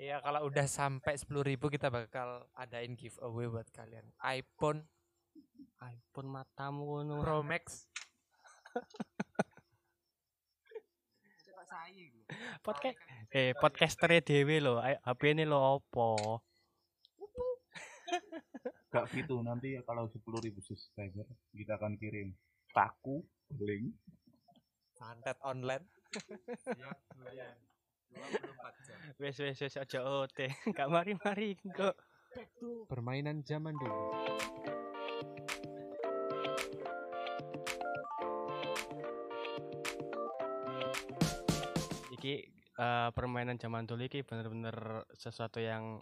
Iya kalau udah sampai sepuluh ribu kita bakal adain giveaway buat kalian. iPhone iPhone matamu ngono. Pro Max. Podcast eh podcaster dhewe lho, ayo HP ini lho opo? Gak gitu nanti ya kalau 10.000 subscriber kita akan kirim paku link Santet online. Wes wes wes aja ote. Gak mari-mari kok. Permainan zaman dulu. Iki eh, permainan zaman dulu iki bener-bener sesuatu yang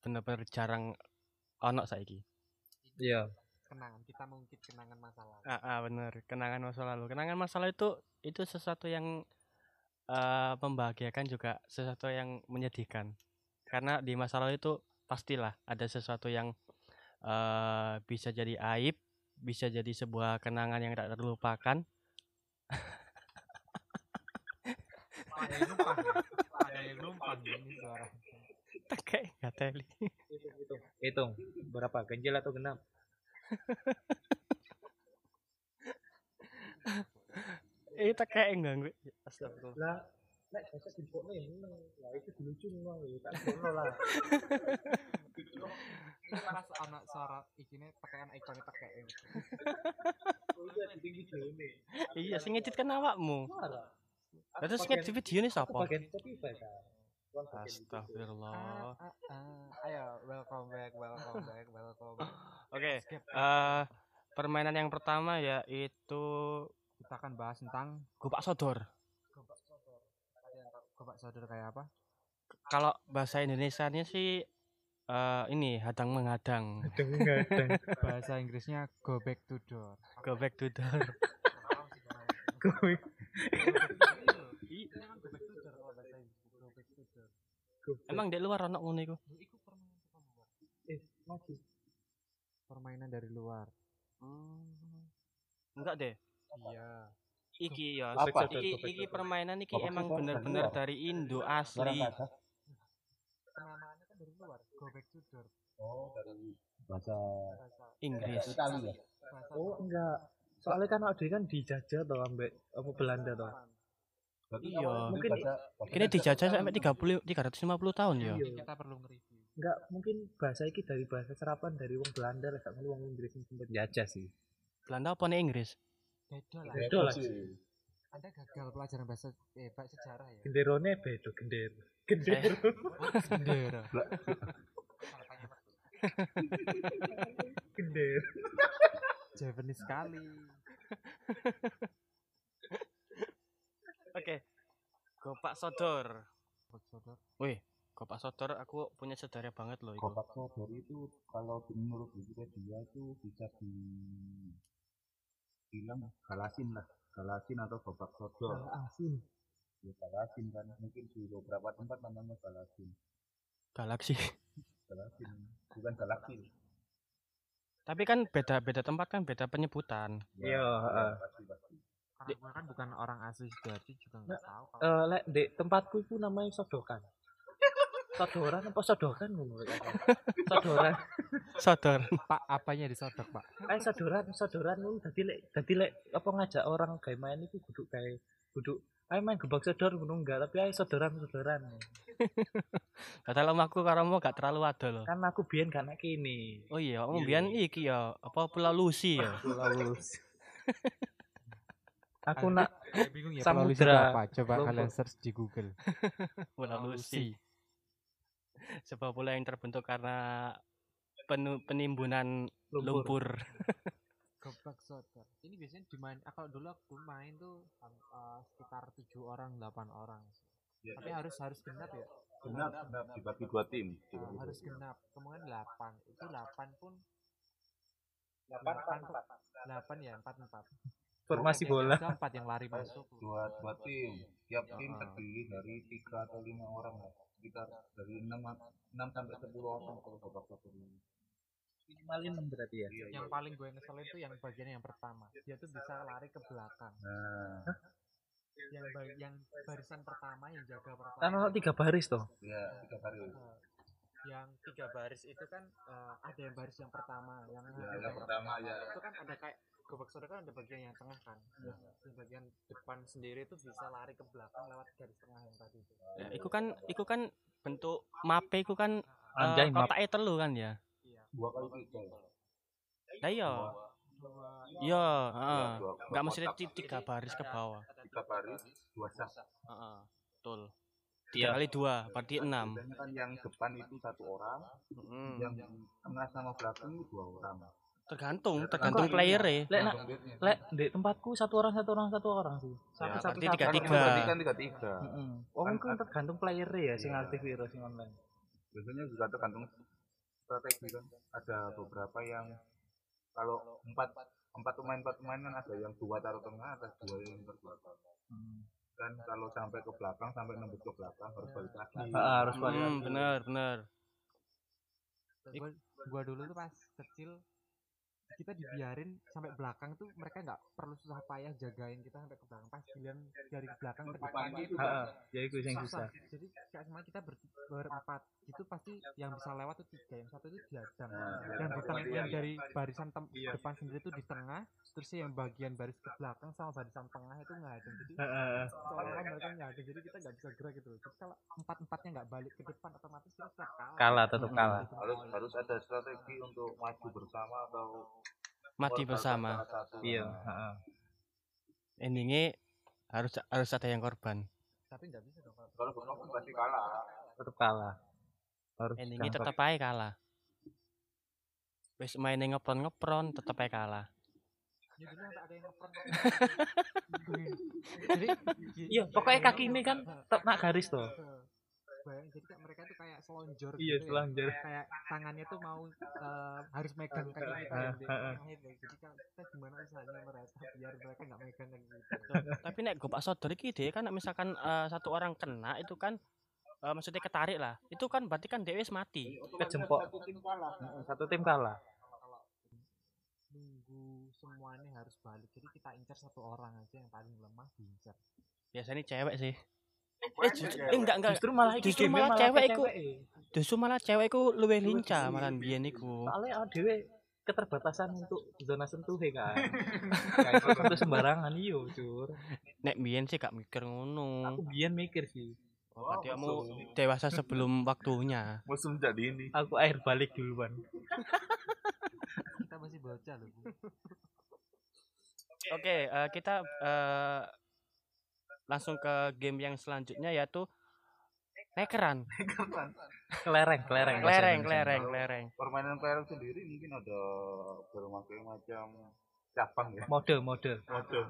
bener-bener jarang ono saiki. Iya. Kenangan kita mengungkit kenangan masa lalu. Ah, ah, bener kenangan masa lalu. Kenangan masa lalu itu itu sesuatu yang eh membahagiakan juga sesuatu yang menyedihkan. Karena di masa lalu itu pastilah ada sesuatu yang eh bisa jadi aib, bisa jadi sebuah kenangan yang tak terlupakan. Teli. Hitung berapa ganjil atau genap? Eh, tak kayak enggak gue. Astagfirullah. Lah, nek dipokno ya meneng. Lah itu lucu memang ya tak dipokno lah. Pas anak suara ikine pakaian ikonnya pakai Oh iya. Iya, sing ngedit kan awakmu. Lah terus ngedit video ini itu. Astagfirullah. Ah, ah, ah. Ayo, welcome back, welcome back, welcome back. Oke, Skip. eh permainan yang pertama yaitu Kita akan bahas tentang Gopak Sodor. gobak sodor. Tahu gobak sodor kayak apa? Kalau bahasa Indonesianya sih eh ini hadang menghadang. Kadang-kadang. Bahasa Inggrisnya go back to door. Go back to door. Emang go back. Emang di luar ono ngono iku? Iku permainan dari luar. eh maju. Permainan dari luar. Enggak deh. Iya. Iki ya, Apa? iki iki permainan iki emang bener-bener dari Indo asli. kan dari luar. Go back to door. Oh dari bahasa Inggris. Italia ya. Oh enggak. Soalnya kan ada kan dijajah toh ambek apa Belanda toh. Berarti Iya. Mungkin- Kini dijajah sampai 30 350 tahun ya. Iya. kita perlu nge-review. Enggak, mungkin bahasa iki dari bahasa serapan dari wong Belanda lah, ngono wong Inggris yang sempat jajah sih. Belanda apa nih Inggris? Beda lah. Beda lah. sih. Anda gagal pelajaran bahasa eh bahasa sejarah ya. Genderone beda gender. Gender. Bendera. Gender. Japanese sekali. Oke. Gopak Sodor. Gobak sodor. Wih, Gopak Sodor aku punya saudara banget loh itu. Kotak sodor itu kalau menurut Wikipedia itu bisa di bilang galasin lah galasin atau kotak sodor Asin. ya galasin kan mungkin di beberapa tempat namanya galasin Galaksi. galasin bukan galaksi Tapi kan beda-beda tempat kan beda penyebutan. Iya, ya, heeh. pasti pasti Karena gue kan bukan orang asli Sidoarjo juga nggak tahu kalau Eh lek di tempatku itu namanya sodokan. Sodoran apa sodokan ngono aku. Sodoran. Sodor. Pak apanya disodok Pak? Eh sodoran, sodoran ngono dadi lek dadi lek apa ngajak orang gawe main iku kudu kae kudu ayo main gebak sodor ngono enggak, tapi ayo sodoran-sodoran. Padahal omahku karo omah gak terlalu ada loh. Kan aku biyen gak nek kene. Oh iya, om Iya. biyen iki ya, apa Pulau Lucy ya. Lulus. aku nak bingung ya Samudra Pulau Lucy itu apa? Coba kalian search di Google. Pulau Lucy. Sebuah pulau yang terbentuk karena penu- penimbunan lumpur. lumpur. Gobak sodor. Ini biasanya dimain. ah, Kalau dulu aku main tuh eh, sekitar tujuh orang, delapan orang. Ya, Tapi harus harus genap ya. genap genap dibagi dua tim dibagi dua harus tim. genap. Kemungkinan delapan. Itu delapan pun Delapan, delapan tuh delapan ya empat empat. Formasi bola. Empat yang lari masuk. dua dua tim tiap tim Heeh. terdiri dari tiga atau lima orang lah sekitar dari enam enam sampai sepuluh orang kalau babak ini Minimal 6 berarti ya. iya, Yang iya. paling gue ngeselin tuh yang bagian yang pertama. Dia tuh bisa lari ke belakang. nah yang ba- yang barisan pertama yang jaga pertama kan ono tiga baris toh ya tiga baris Eh, yang tiga baris itu kan eh, ada yang baris yang pertama yang ya, yang yang pertama ya itu kan ada kayak gobak sodor kan ada bagian yang tengah kan Iya. di bagian depan sendiri itu bisa lari ke belakang lewat garis tengah yang tadi itu Ya, iku kan iku kan bentuk mape iku kan anjay map kotaknya telu kan ya. iya dua kali tiga ya. Lah iya. dua Iya, Ya, heeh. Enggak mesti kotak. ti- tiga baris ke bawah. tiga baris dua sas Heeh. Betul. Iya. Tiga kali dua, berarti enam. kan yang depan itu satu orang Mm. yang tengah sama belakang itu dua orang Tergantung, Ya, tergantung tergantung player ya. lek nak lek di tempatku satu orang satu orang satu orang sih satu Ya, satu tiga- tiga. kan tiga tiga Heeh. Oh, mungkin tergantung player ya sing Iya. aktif itu sing online. biasanya juga tergantung strategi kan ada beberapa yang kalau empat empat pemain empat pemain kan ada yang dua taruh tengah ada dua yang terbelakang Hmm. kan kalau sampai ke belakang sampai nembus ke belakang harus balik lagi Ah, harus balik Hmm, lagi. bener, bener. gua, gua dulu tuh pas kecil kita dibiarin sampai belakang tuh mereka nggak perlu susah payah jagain kita sampai ke belakang. Pas giliran dari belakang ke depan itu Heeh. Ya iku sing susah susah. jadi kayak semua kita ber, berempat itu pasti yang bisa lewat tuh tiga yang satu itu diadang Nah, yang di tengah iya, yang iya. dari barisan tem- Iya. depan sendiri tuh di tengah terus yang bagian baris ke belakang sama barisan tengah itu nggak ada. Jadi seolah-olah mereka nggak ada. Jadi kita nggak bisa gerak gitu jadi kalau empat empatnya nggak balik ke depan otomatis kita kalah. Kalah tetap kalah. harus harus ada strategi untuk maju bersama atau Mati bersama. Iya, Nah. Endingnya harus harus ada yang korban. tapi nggak bisa dong kalau bersama pasti kalah Tetap kalah. Harus Endingnya tetap aja kalah. Wis mainnya ngepron ngepron tetep aja kalah. ya jadi Iya, pokoknya kaki ini kan tetap nak garis tuh. Bayang jadi kayak mereka tuh kayak selonjor Iya, gitu ya. selanjur. kayak tangannya tuh mau eh, harus megang kaki kita Ah, yang di ah, ah. tengah itu. jadi kalau kita gimana usahanya mereka biar mereka nggak megang kayak gitu Tapi nek gopak sodor iki deh kan misalkan eh, satu orang kena itu kan eh, maksudnya ketarik lah. Itu kan berarti kan dia wis mati. Kejempok. satu tim kalah Satu tim kalah. kalau nunggu semuanya harus balik jadi kita incar satu orang aja yang paling lemah diincar Biasanya cewek sih. Eh, justru, eh, enggak enggak. Justru malah Justru malah cewek iku. Justru malah cewek iku luwih lincah malah biyen iku. Soalnya dhewe keterbatasan untuk zona sentuh ya kan. Kayak sentuh sembarangan iyo, Cur. Nek biyen sih gak mikir ngono. Aku biyen mikir sih. Oh, berarti Oh, kamu dewasa sebelum waktunya. musuh jadi ini Aku air balik duluan. kita masih bocah loh. Oke, eh, kita eh, langsung ke game yang selanjutnya yaitu nekeran. Kelereng, kelereng. Kelereng, kelereng, kelereng. permainan kelereng sendiri mungkin ada berbagai macam cabang ya Mode, mode. mode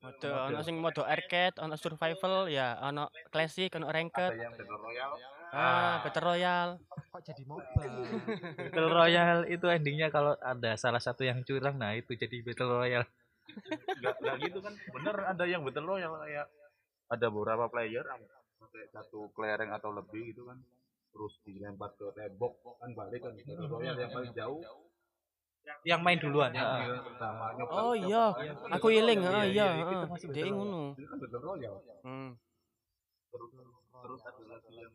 Mode ono sing mode arcade, ono survival, ya ono classic, ono ada ranked. yang battle royale Ah, battle royale. kok jadi mobile Battle Royale itu endingnya kalau ada salah satu yang curang, nah itu jadi Battle Royale. nggak nggak gitu kan bener ada yang battle royale kayak ada beberapa player pakai satu kelereng atau lebih gitu kan terus dilempar ke tembok kan balik kan royale yang paling jauh Yang main duluan. yang Heeh. yang pertama nyoba Oh iya, aku iling, Iya, ah iya, iya, itu heeh. Dia ngono. itu kan royale Hmm. terus terus ada lagi yang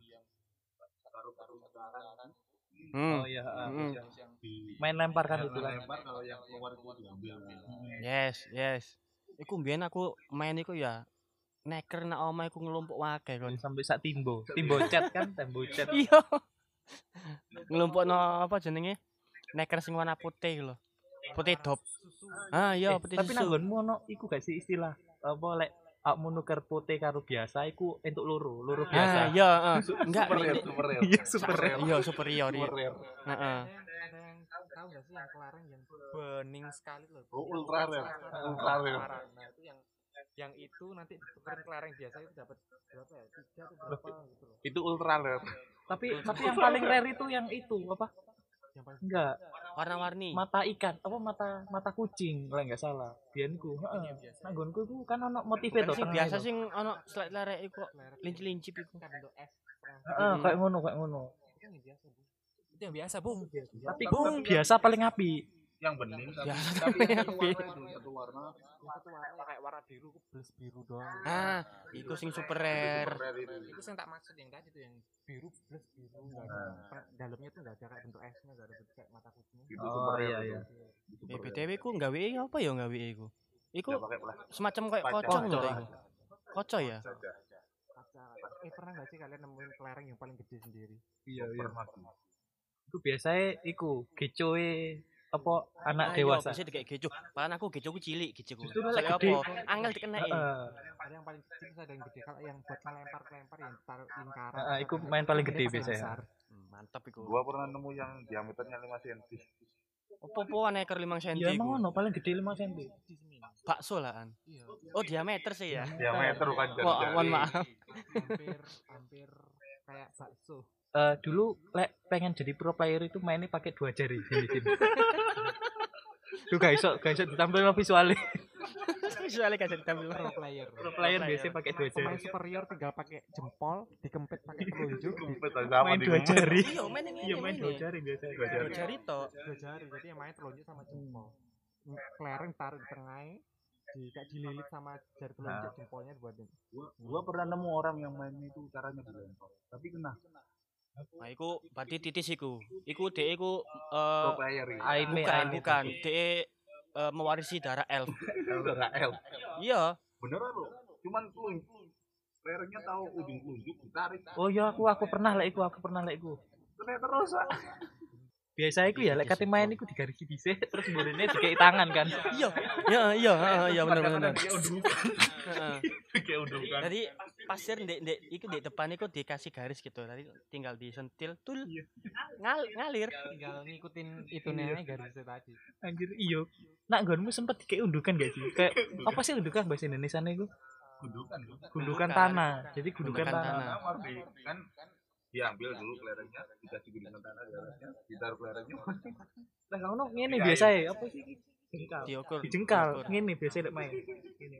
taruh taruh sekarang Hmm. Oh iya, heeh. Hmm. Main lempar kan itu kan. lempar kalau yang keluar itu diambil Yes, yes. Iku mbiyen aku main iku ya neker nak omah iku ngelumpuk wae kon. Sampai sak timbo. Timbo chat kan, timbo chat. Iya. Ngelumpuk no apa jenenge? Neker sing warna putih lho. Putih dop. Ah iya, Eh, putih tapi susu. nanggonmu ono iku gak sih istilah apa lek awakmu nuker putih karo biasa iku entuk loro, loro biasa. Ah iya, ah. enggak super rare super rare Iya, super rare. Iya, superior iya. super rare Heeh. tahu nggak sih yang kelareng yang bening sekali loh Oh, ultra rare. Ultra rare. nah itu yang yang itu nanti tukerin kelareng biasa itu dapat berapa ya tiga atau berapa gitu loh itu ultra rare Tapi tapi yang paling rare itu yang itu apa? yang paling Enggak, Warna-warni. mata ikan, apa mata mata kucing kalau enggak salah. Biyenku, heeh. Nanggonku iku kan ono motive Bukan to sing tengah biasa itu. sing ono slide-lare iku kok kelereng lincip-lincip iku. kan bentuk setengah. Heeh, kayak ngono, kayak ngono. itu yang biasa bu itu yang biasa bung Tapi Bung. biasa paling api. Yang bening tapi, Ya, tapi yang satu tapi- warna itu satu warna. Satu warna kayak warna biru belas biru doang. ah iku sing super rare super rare itu. Itu yang tak maksud yang tadi tuh yang biru plus biru. Nah. pe- dalamnya tuh nggak ada kayak bentuk esnya nggak ada bentuk kayak mata kucingnya. Itu Oh, super rare iya, itu. iya. Itu super rare. BTW ku gawe apa ya gawe iku? Iku semacam kayak kocong lho Kaca. iku kocok ya? Eh pernah nggak sih kalian nemuin kelereng yang paling gede sendiri? Iya iya. Itu biasanya iku gecoe apa anak dewasa? bisa kayak geco palan aku geco ku cilik geco ku gede. apa? Angel dikenai Heeh. ada yang paling kecil ada yang gede. Kalau yang buat ngelempar kelempar yang taruh lingkaran iku ada- main paling ini gede biasanya. Hmm, mantap iku. Gua pernah nemu yang diameternya 5 cm opo-opoan eker 5 cm ya emang ono paling gede 5 cm bakso lah an. Iya. Oh diameter sih ya? Diameter bukan jari. Wah, mohon maaf. Hampir hampir kayak bakso. Eh, dulu lek pengen jadi pro player itu mainnya pakai dua jari sini sini tuh gak iso gak iso ditampilin visualnya. Soalnya kasih ditampil pro player. Pro player player. biasanya pakai dua pemain jari. superior tinggal pakai jempol dikempit pakai telunjuk sama main di dua jari. Iya main ini iya main dua jari biasanya. Dua jari. dua jari toh. Dua jari jadi yang main telunjuk sama jempol. Kelereng taruh di tengah di kayak dililit sama jari telunjuk jempolnya buat gua, gua pernah nemu orang yang main itu caranya dilempar tapi kena nah iku berarti titis iku. iku dek iku eh bukan bukan. Dek eh, mewarisi darah elf. Saudara L iya. Beneran lo cuman telunjuk playernya tahu ujung telunjuk ditarik. Oh iya aku aku pernah lek iku aku pernah lek iku. Terus ah. Biasa iku ya lek kate main iku digarisi dhisik terus kemudian dikei tangan kan. Iya iya iya heeh, iya bener bener. undukan Heeh. kayak undukan Jadi pasir ndek ndek iku ndek depan iku dikasih garis gitu. Tadi tinggal disentil tul ngal, ngalir. tinggal ngikutin itu nih garisnya tadi. Anjir iya. Nak nggonmu sempet dikei undukan gak sih? Kayak apa sih undukan bahasa Indonesia itu undukan gundukan. Gundukan. tanah. Jadi gundukan tanah. Nah, kan diambil dulu kelerengnya dikasih gunungan tanah di atasnya ditaruh kelerengnya. Lah ngono ngene Iya, biasa ya apa sih? Jengkal. Diukur. dijengkal. Diukur. ngene biasa lek main. Ngene.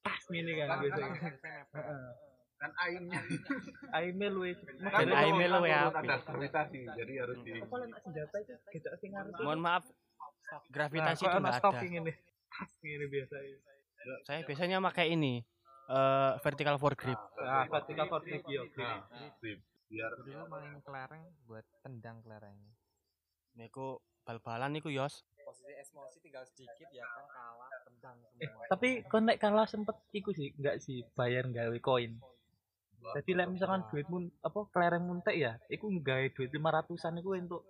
Pas ngene kan biasa. Kan- kan aime luwe. Kan Dan kalau- kan luwe turun apik. ada gravitasi jadi harus di apa lek nak senjata itu kita sing ngarep Mohon maaf. Gravitasi itu Nah, enggak stok ada. ngene? Pas ngene biasa Saya biasanya pakai ini eh vertical for grip. nah vertical for grip. Yo nah, grip. Biar jadi lo main kelereng buat tendang kelerengnya. Niku bal-balan niku Yos. posisi emosi tinggal sedikit ya kan kalah tendang Eh, semua. Tapi kon nek kalah sempet iku sih enggak sih bayar gawe koin. Jadi lek misalkan duitmu apa kelereng muntek ya iku gawe duit 500-an iku untuk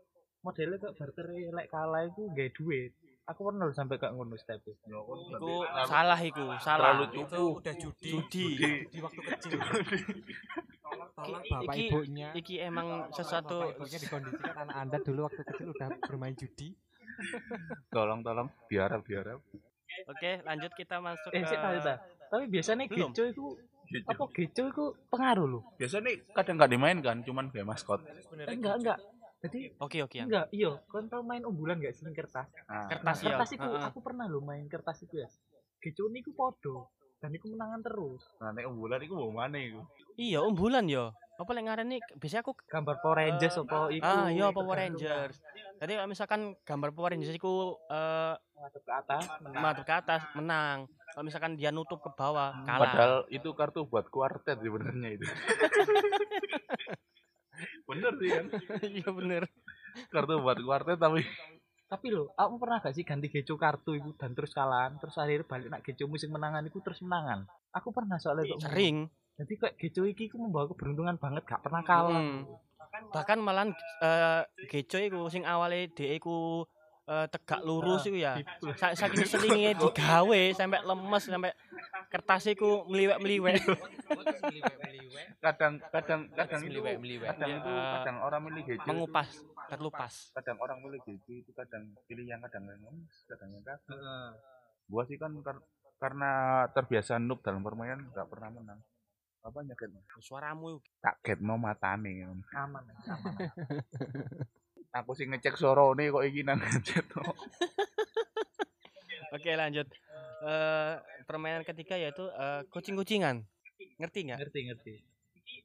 modelnya kok barter lek kalah iku gawe duit aku pernah sampai gak ngono step berarti- salah iku, salah. Terlalu Itu udah judi. Judi. di waktu kecil. Tolong bapak Iki- ibunya. Iki emang sesuatu bapak ibunya dikondisikan. Anak anda dulu waktu kecil udah bermain judi. Tolong tolong. Biar biar Oke, lanjut kita masuk eh ke tapi biasanya Belum. geco itu apa geco itu pengaruh loh biasanya nih kadang nggak dimainkan cuman kayak maskot. Eh, enggak enggak jadi Oke, oke. Yang. enggak iya kon tau main umbulan gak sih kertas nah, Kertas ya. kertas itu Heeh. aku pernah lo main kertas itu ya geco niku podo dan iku menangan terus nah nek unggulan itu mau mana itu Iya, umbulan yo. Apa lek ngarani biasanya aku gambar Power Rangers apa iku ah iya Power tergantung Rangers. Jadi kalau misalkan gambar Power Rangers iku eh ngadep ke atas menang. madep ke atas menang. Kalau misalkan dia nutup ke bawah kalah. padahal itu kartu buat kuartet sebenarnya itu bener sih kan Iya bener. kartu buat kuartet tapi tapi lo aku pernah gak sih ganti geco kartu itu dan terus kalahan terus akhirnya balik nak geco musim menangan itu terus menangan aku pernah soalnya untuk Sering. jadi kayak geco iki ku membawa keberuntungan banget gak pernah kalah Mm. Bahkan malah eh geco iku sing awale dhek iku eh, tegak lurus iku ya. Sa saking selinge digawe sampai lemes sampai kertas iku meliwek-meliwek. kadang kadang kadang itu Meliwek-meliwek. kadang itu Eh, kadang orang milih gadget mengupas, terlupas. kadang orang milih gadget itu kadang pilih yang kadang yang kadang yang kagak Heeh. gua sih kan kar- karena terbiasa noob dalam permainan nggak pernah menang apa nyaket Suaramu tak get no matane aman aman aku sih ngecek suara nih kok iki nang gadget Oke, lanjut. Eh permainan ketiga yaitu eh, kucing-kucingan. Ngerti nggak? ngerti ngerti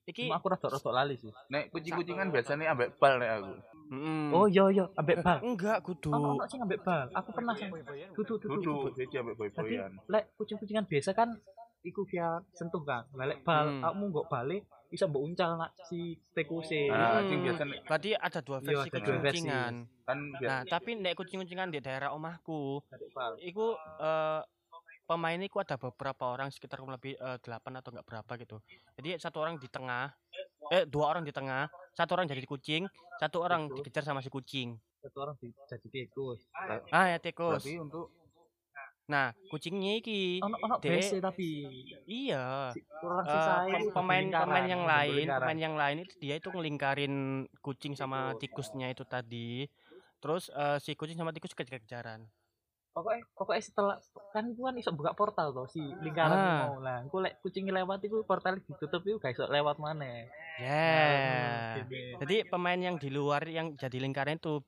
Iki cuma aku rada rada lali sih nek kucing-kucingan biasanya ambek bal nek aku Mm-mm. Oh iya iya, ambek bal. enggak kudu. Ono ono sing ambek bal. Aku pernah sing dudu dudu. Duduk, dia ambek Jadi boy-boyan. lek kucing-kucingan biasa kan iku via sentuh kan. Lek bal, Hmm. kamu nggak balik bisa mbok uncal nak si tekuse. Nah, Hmm. biasa Berarti ada dua Iya, versi versi. kucing-kucingan. kan biasa Nah, tapi nek kucing-kucingan di daerah omahku, iku eh pemain iku ada beberapa orang sekitar lebih eh, delapan atau enggak berapa gitu. Jadi satu orang di tengah, eh dua orang di tengah, satu orang jadi kucing, satu orang dikejar sama si kucing. Satu orang di- jadi tikus. Ah ya tikus. berarti untuk Nah, kucingnya iki ono Dek. BC tapi iya pem- pemain pemain yang lain, pemain yang lain itu dia itu ngelingkarin kucing sama tikusnya itu tadi. Terus eh, si kucing sama tikus kejar-kejaran. Pokoknya pokoknya setelah kan itu kan iso buka portal tuh si lingkaran Ah. itu mau lah aku lek kucing lewat itu portal ditutup itu gak iso lewat mana Yeah. Jadi pemain yang di luar yang jadi lingkaran itu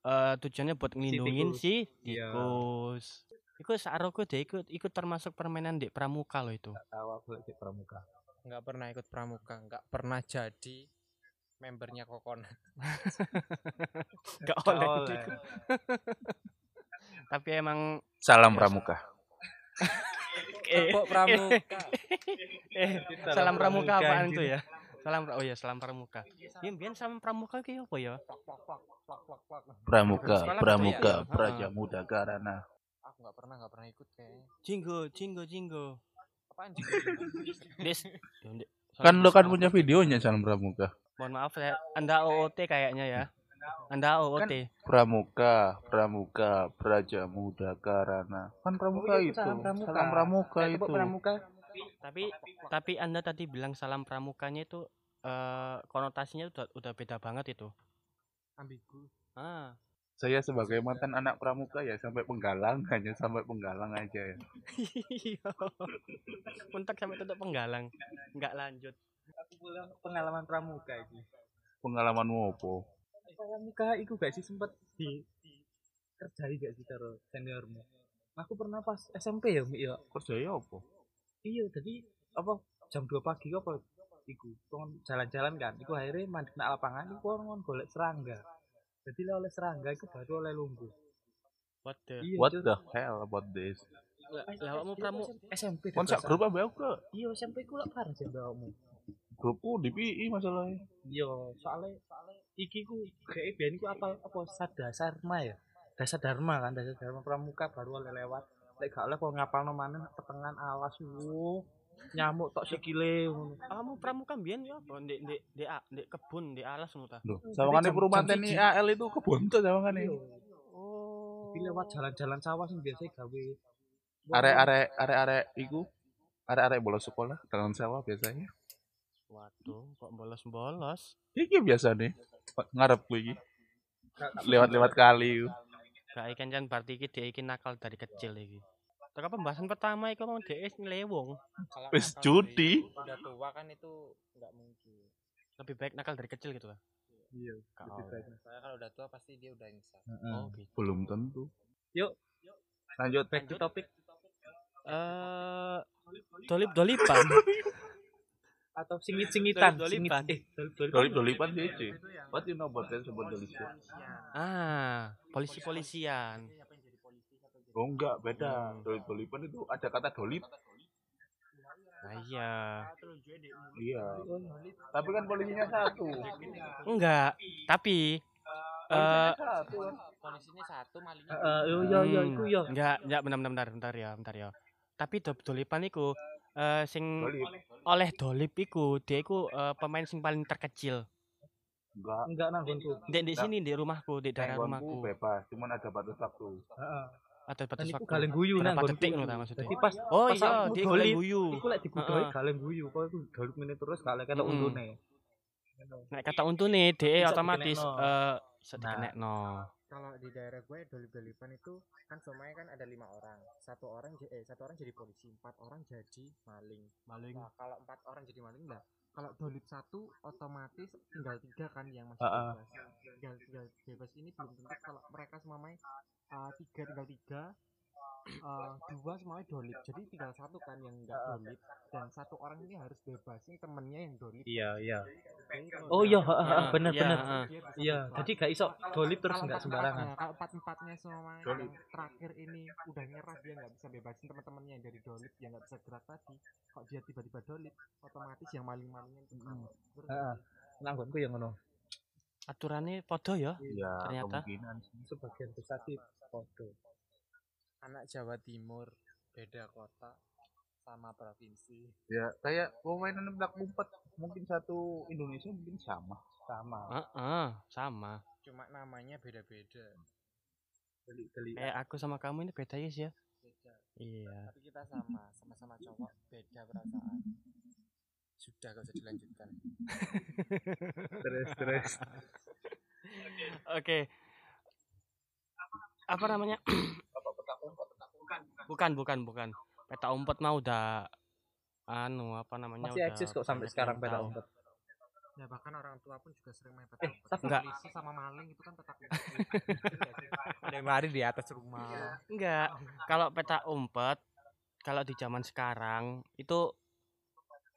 eh, tujuannya buat ngelindungin tikus. si Iya. tikus. Iku saroku deh ikut ikut termasuk permainan di pramuka loh itu. tahu aku lagi pramuka nggak pernah ikut pramuka nggak pernah jadi membernya kokon Gak oleh. Tapi emang salam pramuka. eh, kok pramuka eh, salam pramuka apaan tuh ya? Salam oh ya salam pramuka. Ya biar salam pramuka ki apa ya? Pramuka, Sekolah pramuka, ya? praja muda karana. aku nggak pernah nggak pernah ikut kayaknya Jinggo, jinggo, jinggo. apaan Des. Kan lo kan punya videonya salam pramuka. Mohon maaf ya. Anda OOT kayaknya ya. Anda OOT. Pramuka, pramuka, praja muda karana. Kan pramuka Oh, iya, itu. salam pramuka. Salam pramuka Lek itu. pramuka Tapi tapi Anda tadi bilang salam pramukanya itu eh konotasinya udah udah beda banget itu. ambigu Ah. Saya sebagai mantan anak pramuka ya sampai penggalang hanya sampai penggalang aja ya. Iya. Mentok sampai tutup penggalang. Enggak lanjut. aku pulang pengalaman pramuka itu Pengalamanmu apa? Pramuka itu gak sih sempet di, di kerjai gak sih karo seniormu aku pernah pas SMP ya Mi ya Kerjanya apa? iya jadi apa jam 2 pagi apa iku jalan-jalan kan iku akhirnya mandi nak lapangan iku orang golek serangga jadi lah oleh serangga iku baru oleh lumbu What the? iya What the hell about this? Lah awakmu pramu SMP Kon sak grup apa aku? iya SMP ku lak parah sih mbakmu Grupku di PI masalahnya. iya soalnya iki ku kayak biyen ku apa apa sadasar dharma ya dasar dharma kan dasar dharma pramuka baru oleh lewat lek gak oleh kok ngapal mana pertengahan alas wo nyamuk tok sikile ngono Kamu pramuka mbiyen ya apa? Ndek ndek ndek ndek kebun, ndek alas ngono ta? Loh, sawangane perumahan siji. AL itu kebuntu sawangane. Oh. tapi lewat jalan-jalan sawah sing biasa gawe Arek-arek arek-arek iku arek-arek bolos sekolah dengan sawah biasanya. Waduh, kok bolos-bolos? Iki biasa nih. Ngarep gue iki. Lewat-lewat kali. Gak ikan jan berarti iki dhek iki nakal dari kecil iki. Tekan pembahasan pertama iku mau dhek ngelewong. Wis judi. udah tua kan itu nggak mungkin Lebih baik nakal dari kecil gitu lah. iya soalnya kalau udah tua pasti dia udah insaf Oh gitu. Belum tentu. Yuk. Lanjut. back to topic Eh dolip-dolipan. atau singit-singitan Dolip-dolipan. singit eh dolip-dolipan Dolip-dolipan sih, Ci. What you know about that about dolipan? ah, polisi-polisian. Oh enggak, beda. Hmm. Dolip-dolipan itu ada kata dolip. Nah, iya. Iya. Tapi kan polisinya satu. Enggak, tapi eh Polisinya satu kan. polisinya satu malingnya Eh, iya iya iya hmm, iku ya Enggak, enggak benar benar bentar, ya, bentar ya. Tapi do- dolipan iku eh sing Dolip. oleh dolip iku dia iku eh, pemain sing paling terkecil. Enggak. enggak nanggonku Di di sini di rumahku, di daerah rumahku. bebas, cuman ada batas waktu. heeh Ada batas waktu. galeng guyu Berapa nanggonku detik ngono ta maksudnya? pas Oh pas iya, dolip, golek guyu. iku lek digudoi galeng guyu kok iku dolip menit terus gak lek kata untune Nek kata untune DE Bisa otomatis eh bisa Nah. Kalau di daerah gue dolip-dolipan itu kan semuanya kan ada lima orang satu orang eh satu orang jadi polisi empat orang jadi maling Maling. nah kalau empat orang jadi maling lah kalau dolip satu otomatis tinggal tiga kan yang masih ah. bebas tinggal tinggal bebas ini belum tentu kalau mereka semuanya uh, tiga tinggal tiga eh, dua semuanya dolip jadi tinggal satu kan yang nggak Ah. dolip dan satu orang ini harus bebasin temennya yang dolip iya iya. Oh iya. Heeh, heeh, Ah, bener iya, bener heeh. dia bisa iya jadi gak iso dolip terus Kalau nggak empat-empatnya- sembarangan. kalau empat empatnya semua yang terakhir ini udah nyerah dia nggak bisa bebasin teman-temannya yang dari dolip yang nggak bisa gerak tadi. Kok dia tiba-tiba dolip otomatis yang maling-malingnya Heeh. nanggonku yang ngono. Aturannya podo ya? Iya, Ternyata. kemungkinan. Sebagian besar sih foto anak Jawa Timur beda kota sama provinsi. Ya, kayak permainan petak umpet mungkin satu Indonesia mungkin sama. sama. Heeh, sama. Cuma namanya beda-beda. Kayak aku sama kamu ini beda ya sih ya beda. Iya. Tapi kita sama sama-sama cowok beda perasaan. Sudah gak usah dilanjutkan. Terus terus. Oke. Apa namanya bukan bukan. Bukan peta umpet mah udah anu apa namanya masih eksis kok sampai sekarang peta umpet ya bahkan orang tua pun juga sering main Eh, petak umpet. tapi- Enggak. polisi sama maling itu kan petak umpet ada yang lari di atas rumah. Enggak. Kalau peta umpet kalau di zaman sekarang itu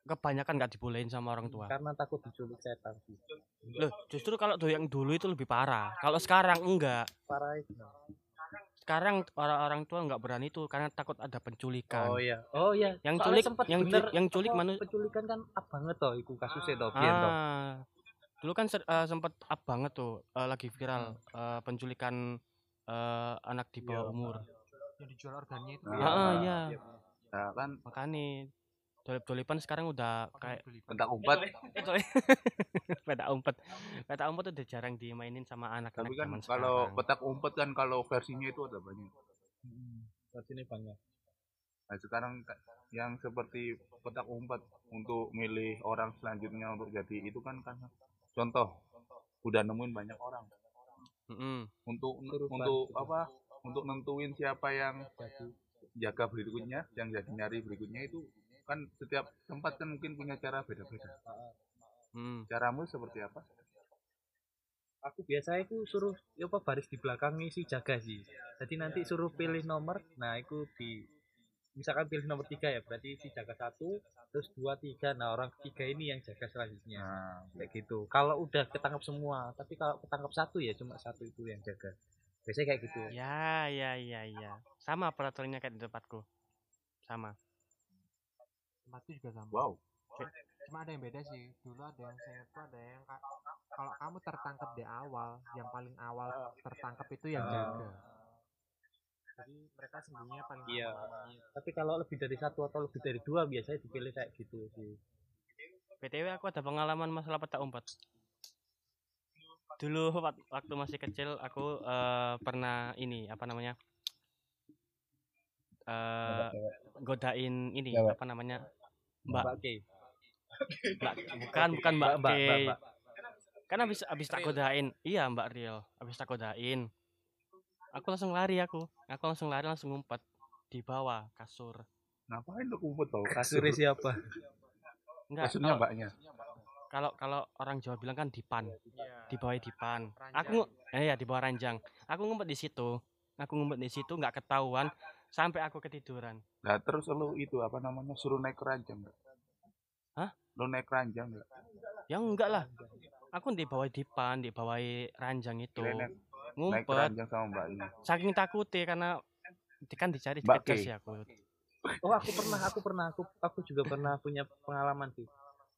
kebanyakan nggak dibolehin sama orang tua. Karena takut diculik setan. Sih loh justru kalau yang dulu itu lebih parah. Kalau sekarang enggak. Parah itu sekarang orang-orang tua nggak berani tuh karena takut ada penculikan. Oh iya. Oh iya. Yang Soalnya culik- yang bener yang culik apa, manu- penculikan kan up banget toh iku kasusnya toh ah. Dulu kan ser- eh, sempet up banget tuh eh, lagi viral Hmm. eh, penculikan eh, anak di bawah Iya, umur. Yang dijual organnya itu. Ya. ah iya. iya. Nah, kan makanya dolip-dolipan sekarang udah kayak petak umpet. eh sorry peta umpet. Peta umpet udah jarang dimainin sama anak-anak tapi kan zaman kalau sekarang. petak umpet kan kalau versinya itu ada banyak. Berarti ini banyak. Nah, sekarang ka- yang seperti petak umpet untuk milih orang selanjutnya untuk jadi itu kan kan contoh udah nemuin banyak orang. Mm-mm. untuk Suruh untuk apa? Untuk nentuin siapa yang jaga berikutnya yang jadi nyari berikutnya itu kan setiap tempat kan mungkin punya cara beda-beda. Mm. caramu seperti apa? Aku biasa aku suruh ya apa baris di belakang si jaga sih. Jadi nanti suruh pilih nomor nah aku di misalkan pilih nomor tiga ya berarti si jaga satu terus dua tiga. Nah orang ketiga ini yang jaga selanjutnya. Nah kayak gitu. Kalau udah ketangkap semua tapi kalau ketangkap satu ya cuma satu itu yang jaga. Biasanya kayak gitu. Ya ya ya ya. Sama peraturannya kayak di tempatku. Sama tempatku juga sama. Wow. Cuma ada yang beda sih. Dulu ada yang saya tuh ada yang ka- kalau kamu tertangkap di awal yang paling awal tertangkap itu yang Ah. jaga. Jadi mereka sembunyinya paling Iya. awal tapi kalau lebih dari satu atau lebih dari dua biasanya dipilih kayak gitu sih. Btw aku ada pengalaman masalah peta umpet. Dulu wak- waktu masih kecil aku eh, pernah ini apa namanya eh godain ini apa namanya mbak Mbak Kay. mbak bukan bukan mbak, Mbak, Kay. Mbak. kan habis habis tak godain. Iya mbak Riel habis tak godain. Aku langsung lari aku. Aku langsung lari langsung ngumpet di bawah kasur. Ngapain lu umpet tau kasurnya siapa? Enggak kasurnya mbaknya? kalau kalau orang Jawa bilang kan dipan. Iya. di bawah dipan. Aku eh ya di bawah ranjang. Aku ngumpet di situ. Aku ngumpet di situ nggak ketahuan sampai aku ketiduran nah terus lu itu apa namanya suruh naik ranjang nggak Hah? lu naik ranjang nggak ya enggak lah aku di bawah dipan di bawah ranjang itu Kirain naik, naik ngumpet ranjang sama mbaknya saking takutnya karena kan dicari Mbak Kay. sih aku Oh aku pernah, aku pernah, aku aku juga pernah punya pengalaman sih.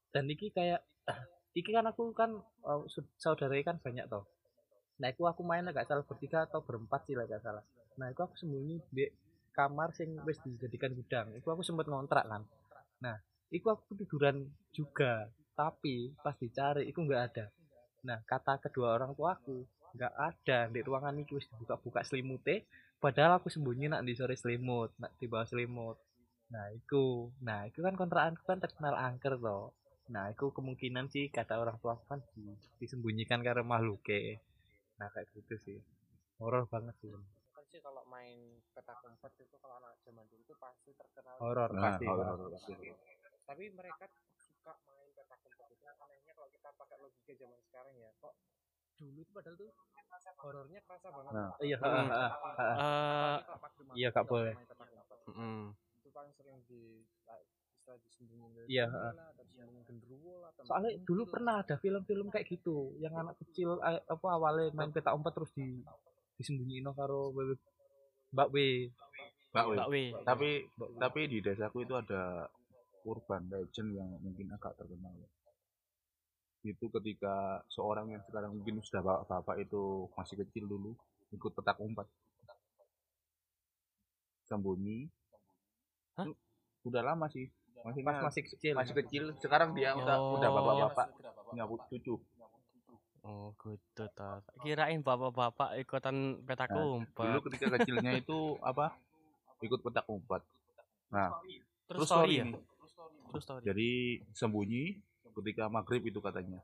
Dan iki kayak, iki kan aku kan uh, su- saudara kan banyak toh. Nah aku aku main agak salah bertiga atau berempat sih lah gak salah. Nah aku aku sembunyi di kamar sing wis dijadikan gudang. Iku aku sempet ngontrak kan. Nah, iku aku tiduran juga, tapi pas dicari iku nggak ada. Nah kata kedua orang tua aku nggak ada di ruangan itu wis dibuka-buka selimutnya padahal aku sembunyi nak di sore selimut nak di bawah selimut. Nah itu nah itu kan kontrakanku kan terkenal angker toh nah itu kemungkinan sih kata orang tua kan di- disembunyikan karena makhluk nah kayak gitu sih. Horor banget sih. Kan sih kalau main petak umpet itu kalau anak zaman dulu tuh pasti terkenal horor Nah, pasti horor, Pak. horor, pasti. tapi mereka suka main petak umpet itu anehnya kalau kita pakai logika zaman sekarang ya kok dulu itu padahal tuh horornya kerasa banget Nah. Iya, Pak Firman Iya, itu Kak, boleh. itu paling sering di kayak istilah disembunyiin dari Iya, genderuwo lah Soalnya dulu gitu. pernah ada film-film kayak gitu, yang anak kecil eh, apa awalnya main petak umpet terus di disembunyiin karo Mbak W. Mbak Wi. Mbak W. Tapi tapi di desaku itu ada urban legend yang mungkin agak terkenal. ya. Itu ketika seorang yang sekarang mungkin sudah bapak-bapak itu masih kecil dulu ikut petak umpet. Sembunyi. Hah? Itu Udah lama sih. Maksudnya Pas masih kecil. masih kecil. Sekarang dia udah Oh. udah Iya, bapak-bapak bapak-bapak. punya pu- cucu. Oh, gitu ta. Kirain bapak-bapak ikutan petak Nah, Dulu ketika kecilnya itu apa? Ikut petak umpet. Nah, Terus story story ya? Terus story. Jadi sembunyi ketika maghrib itu katanya.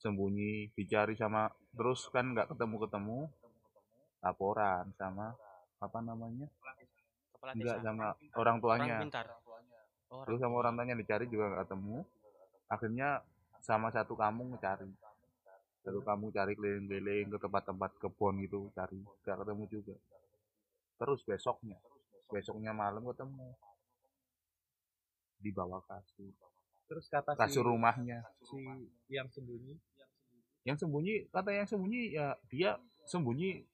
Sembunyi dicari sama terus kan nggak ketemu-ketemu laporan sama apa namanya? Kepala Enggak desa. sama orang Orang tuanya. pintar. Oh, Terus sama orang tuanya dicari juga nggak ketemu. Akhirnya sama satu kampung cari. Satu kampung cari keliling-keliling ke tempat-tempat kebun gitu cari. Nggak ketemu juga. Terus besoknya, besoknya malam ketemu di bawah kasur. Terus kata si, Kasur rumahnya. si yang sembunyi yang sembunyi kata yang sembunyi ya dia sembunyi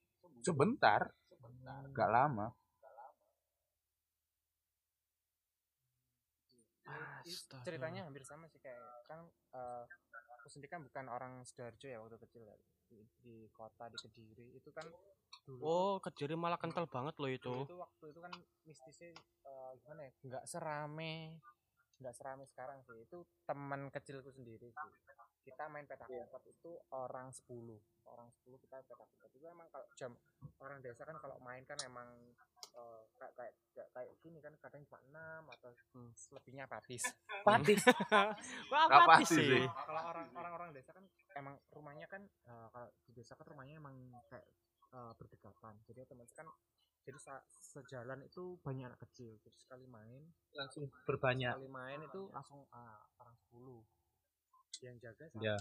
sebentar gak lama Itu ceritanya hampir sama sih kayak kan eh, aku sendiri kan bukan orang sidoarjo ya waktu kecil ya. di, di kota di kediri. Itu kan dulu Oh, kejari malah kental banget loh itu. dulu tuh waktu itu kan mistisnya eh, gimana ya nggak serame nggak serame sekarang sih. Itu teman kecilku sendiri sih. Kita main petak umpet itu orang 10 orang 10 kita petak umpet. Itu emang kalau jam orang desa kan kalau main kan emang eh, kayak kayak kayak, kayak gini kan kadang cuma 6 atau Hmm. selebihnya patis patis Wah, pasti sih? sih. kalau orang orang orang desa kan emang rumahnya kan eh, kalau di desa kan rumahnya emang kayak eh, berdekatan. Jadi otomatis kan jadi sejalan itu banyak anak kecil. Jadi sekali main langsung berbanyak. sekali main itu langsung ah, orang 10 yang jaga satu Ya.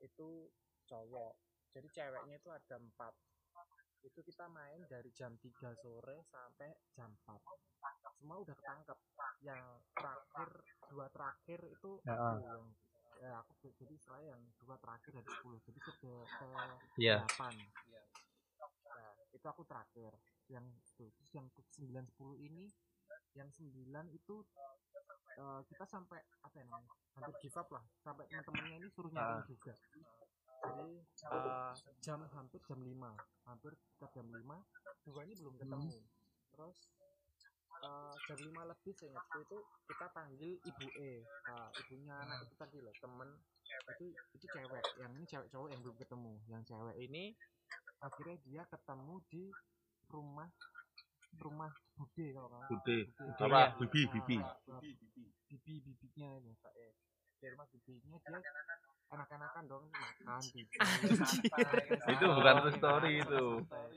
itu cowok. Jadi ceweknya itu ada empat itu kita main dari jam 3 sore sampai jam 4 semua udah ketangkep. Yang terakhir dua terakhir itu Ya. aku yang ya aku jadi saya yang dua terakhir dari 10 jadi ke, ke Iya. 8 nah itu aku terakhir. Yang itu terus yang ke 9 10 ini yang 9 itu eh, kita sampai apa ya namanya? Hampir give up lah. Sampai teman-temannya ini suruh nyari Ah. juga jadi eh, jam hampir jam 5 hampir ke jam 5 dua ini belum ketemu terus eh, jam 5 lebih seingatku itu kita panggil ibu E Nah, ibunya anak itu tadi loh temen itu itu cewek yang ini cewek cowok yang belum ketemu yang cewek ini akhirnya dia ketemu di rumah rumah bude kalau nggak. Bude. Apa? Iya. Bibi, Ah, bibi. ah, bibi bibinya itu Kak, eh. di rumah bibinya dia enak-enakan dong makan Itu bukan true story itu.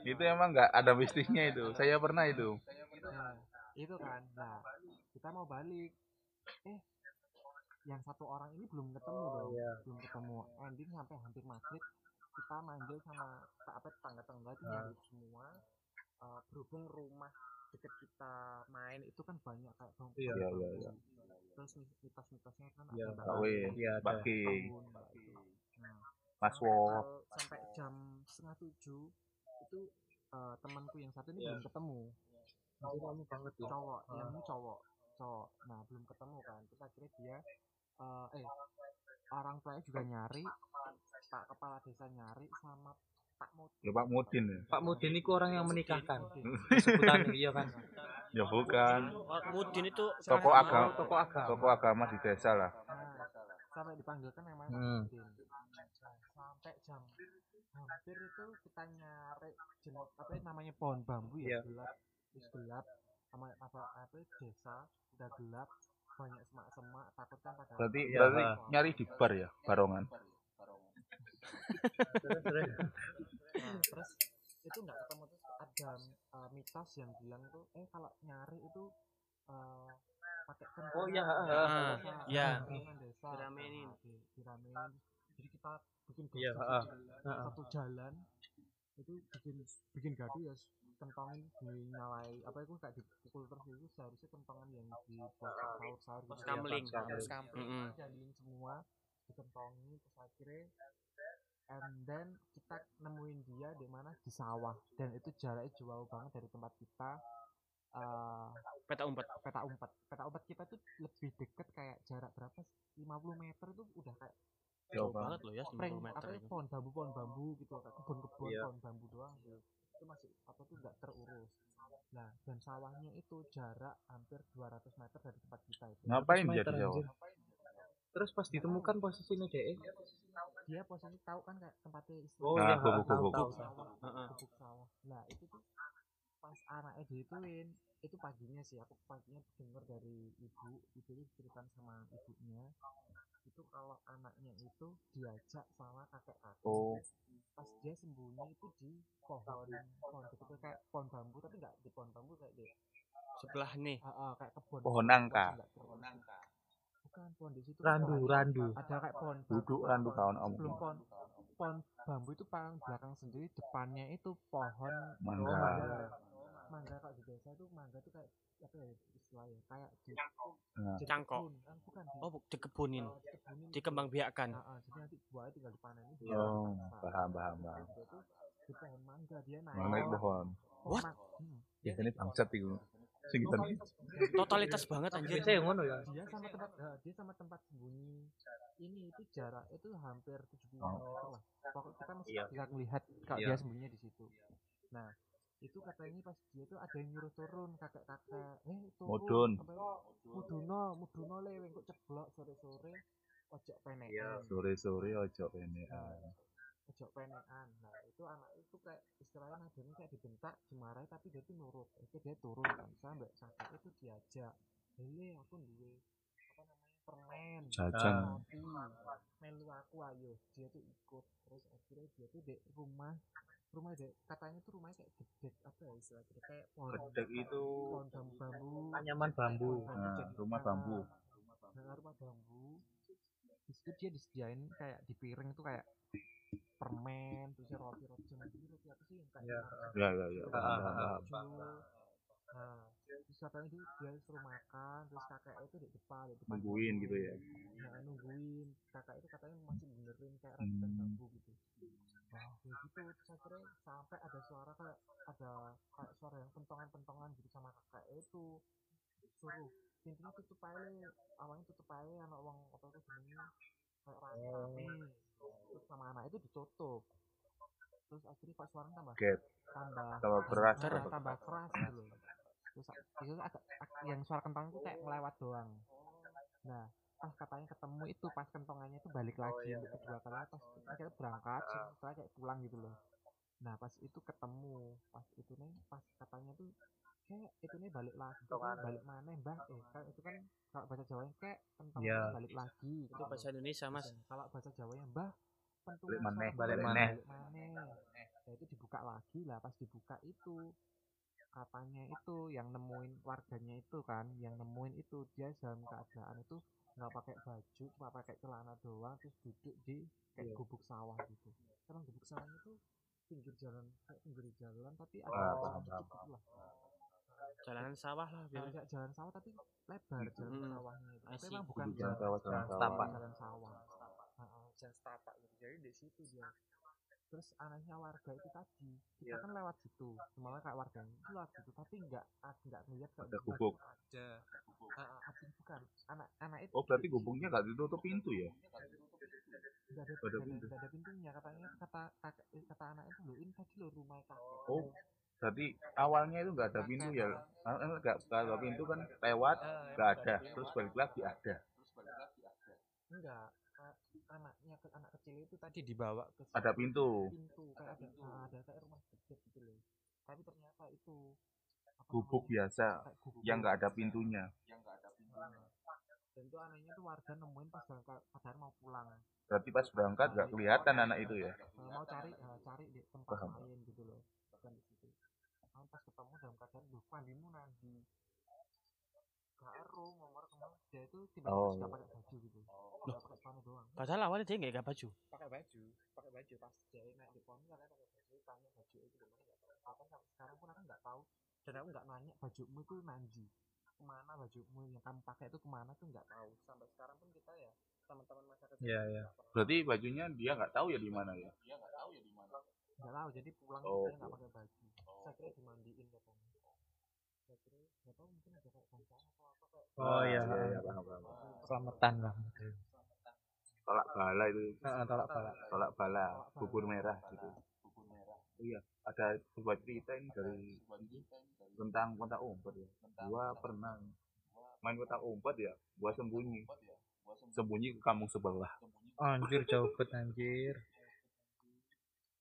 Itu emang nggak ada mistisnya itu. Saya pernah itu. Nah, itu kan. Nah kita mau balik. Eh yang satu orang ini belum ketemu dong. belum ketemu. Ending sampai hampir maghrib. Kita manggil sama tak apa tetangga-tetangga itu nyari semua Eh, berhubung rumah deket kita main itu kan banyak kayak bang Iya, iya, iya. terus mitos-mitosnya kan Iya, ada Wi, Iya, itu. Nah, Mas sampai jam setengah tujuh itu eh, temanku yang satu ini Iya. belum ketemu. Masih lama banget ya? Cowok Ah. yang ini cowok. Cowok. Nah belum ketemu kan. Terus akhirnya dia eh, eh orang tuanya juga nyari pak kepala desa nyari sama pak Mut Ya Pak Mudin ya. Pak Mudin itu orang yang menikahkan Mudin. sebutan iya kan Ya bukan. Oh, Mudin itu Tokoh agama, tokoh agama tokoh agama di desa lah. nah, sampai dipanggil kan namanya Pak Hmm. Mudin sampai jam hampir itu kita nyari jenis apa ya namanya pohon bambu Iya. ya gelap terus gelap sama apa apa desa udah gelap banyak semak-semak takut kan pada Berarti Iya, berarti nyari di bar ya, barongan. Nah, terus itu nggak ketemu terus ada uh, mitos yang bilang tuh eh kalau nyari itu uh, pakai kentongan Oh, iya, kentongan desa, iya. kentongan Diramein. Nah, di- diramein jadi kita bikin gosok heeh, di heeh. satu jalan itu bikin bikin gaduh ya kentongin dinyalai apa itu kayak dipukul terus itu seharusnya kentongan yang di pojok sahur sahur gitu kamling. Mm-mm. jadiin semua dikentongi terus akhirnya and then kita nemuin dia di mana di sawah dan itu jaraknya jauh banget dari tempat kita eh Peta umpet. peta umpet peta umpet kita tuh lebih deket kayak jarak berapa sih? 50 meter itu udah kayak Jauh banget loh ya prank 90 meter apa ya, itu. pohon bambu pohon bambu gitu kayak kebun-kebun Iya. pohon bambu doang gitu itu masih apa tuh nggak terurus nah dan sawahnya itu jarak hampir 200 meter dari tempat kita itu Ngapain dia meter, di Jawa? anjir. Terus pas ditemukan posisinya DE. Dia posisi tahu kan kayak tempatnya istilah Oh Nah, iya, gubuk, tahu, tahu, sawah tahu. Gubuk sawah nah itu tuh pas anaknya dihituin itu paginya sih aku paginya denger dari ibu itu tuh cerita sama ibunya itu kalau anaknya itu diajak sama kakek kakek Oh. pas dia sembunyi itu di pohon pohon gitu kayak pohon bambu tapi nggak di pohon bambu kayak di Sebelah nih. ah, ah, kayak kebun Pohon nangka. Nggak terurus. Bukan pohon di situ Randu, pohon. randu. ada kayak pohon Duduk randu kawan om. sebelum pohon pohon bambu itu paling belakang sendiri depannya itu pohon Mangga. mangga mangga kalau di desa itu mangga itu kayak apa ya istilahnya kayak di Nah. Cangkok. kebun. Ah, bukan di, Oh, bu- dikebunin. dikebunin. Dikembang biakan. Ah, ah, jadi nanti buahnya tinggal dipanen itu Oh, Nah, paham paham paham. itu tuh di pohon mangga dia naik naik pohon? What? hmm. Biasanya bangsat itu. Kita nih. Totalitas banget anjir. Biasanya yang ngono ya. dia sama tempat eh, dia sama tempat sembunyi ini itu jarak itu hampir 70 Oh. meter lah pokok kita masih Iya. bisa melihat kalau Iya. dia sembunyinya di situ nah itu katanya pas dia tuh ada yang nyuruh turun kakek kakek eh turun Mudun. apa ya? muduno muduno leweng kok ceblok sore sore ojo penekan Iya. Sore sore ojo ini. Nah, ojo penekan nah itu anak itu kayak istilahnya nadanya kayak dibentak dimarahi tapi dia tuh nurut. Itu dia turun kan. Sampai itu diajak hele aku duwe apa namanya permen. Jajan. roti melu aku ayo. Dia tuh ikut. Terus akhirnya dia tuh di rumah. Rumah dek katanya tuh rumahnya kayak gedek apa ya istilah gedek kayak pohon Gedek itu. Pohon bambu. Bambu. Anyaman bambu. Nah, jadi- rumah ah, bambu. nah, rumah bambu. Di situ dia disediain kayak di piring tuh kayak permen terus roti roti zaman dulu roti apa sih? Yang kayak Iya, Ya ya ya. Nah terus katanya dia dia suruh makan terus kakek itu di depan di depan Nungguin gitu ya. nah, nungguin. Kakak itu katanya masih benerin kayak rajutan Hmm. bambu gitu. Nah ya gitu. Terus akhirnya sampai ada suara kayak ada kayak suara yang pentongan-pentongan gitu sama kakak itu. Suruh pintunya tutup aja awalnya tutup aja anak uang apa itu kayak rame-rame terus sama anak itu ditutup. Terus akhirnya kok suaranya tambah Gap. tambah Tambah keras. tambah, tambah keras gitu terus itu agak ag- yang suara kentang itu kayak ngelewat doang. Nah pas katanya ketemu itu pas kentongannya itu balik lagi untuk kedua kalinya pas akhirnya berangkat setelah kayak pulang gitu loh. Nah pas itu ketemu pas itu nih pas katanya tuh kayak itu nih balik lagi tuh balik mana mbah eh kan itu kan kalau bahasa Jawanya kayak kentongnya Iya. balik lagi Itu gitu. bahasa Indonesia, Mas. kalau bahasa Jawanya mbah pentung Balik maneh, suara balik balik maneh. maneh. Nah itu dibuka lagi lah. Pas dibuka itu katanya itu yang nemuin warganya itu kan yang nemuin itu dia dalam keadaan itu nggak pakai baju cuma pakai celana doang terus duduk di kayak gubuk sawah gitu. Karena gubuk sawahnya itu pinggir jalan kayak pinggir jalan tapi ada paham, gitu lah Jalanan sawah lah jalan, biar kayak jalan sawah tapi lebar jalan Mm-mm. sawahnya itu tapi Asik. emang bukan jalan sawah, jalan sawah. setapak jalan sawah Heeh, jalan setapak gitu jadi di situ dia terus anehnya warga itu tadi kita Iya. kan lewat situ malah kayak warga itu lewat situ tapi nggak nggak ngeliat kalau Ada gubuk. ada Heeh, ada bukan anak anak itu Oh berarti gubungnya gak ditutup pintu ya? nggak ada, nggak ada nggak pintu. nggak ada pintunya katanya kata kata anak itu loh ini tadi lo rumah kakek Oh berarti awalnya itu nggak ada pintu ya? Eh, Nggak kalau pintu kan lewat nggak ada, terus balik lagi ada. enggak a- anaknya ke anak kecil itu tadi dibawa ke Ada pintu. pintu kayak ada nah, ada kayak rumah gede gitu loh. Tapi ternyata itu Gubuk biasa kayak gubuk yang nggak ada pintunya. Nah, dan itu anehnya tuh warga nemuin pas ke- padahal mau pulang. Berarti pas berangkat nggak kelihatan anak itu ya? Eh, mau cari eh, cari di tempat lain gitu loh bukan di situ Nah, pas ketemu dalam keadaan lu pandimu nanti gak ero ngomor ke mana. Dia itu tiba-tiba Oh, sudah pakai baju gitu. Nggak pakai celana doang. Padahal awalnya dia nggak baju. pakai baju pakai baju. Pas dia naik di pohon katanya pakai baju tanya baju itu gimana nggak tahu. Sampai sekarang pun aku nggak tahu. Dan aku nggak nanya bajumu itu nanji ke mana bajumu? Yang kamu pakai itu ke mana? Tuh nggak tahu. Sampai sekarang pun kita ya teman-teman masa kecil Iya, iya. nggak Berarti bajunya dia nggak tahu ya di mana ya. nggak tahu jadi pulang Oh, saya nggak pakai baju saya kira dimandiin katanya saya kira nggak tahu mungkin ada kayak bantuan atau apa kayak Oh iya, iya, iya, heeh. paham, paham. Selamatan lah. Tolak bala itu, Heeh, tolak bala. tolak bala, bubur merah gitu. Iya, ada sebuah cerita ini dari tentang kotak umpet ya. Gua pernah main kotak umpet ya, gua sembunyi. Sembunyi ke kampung sebelah. Anjir jauh banget anjir.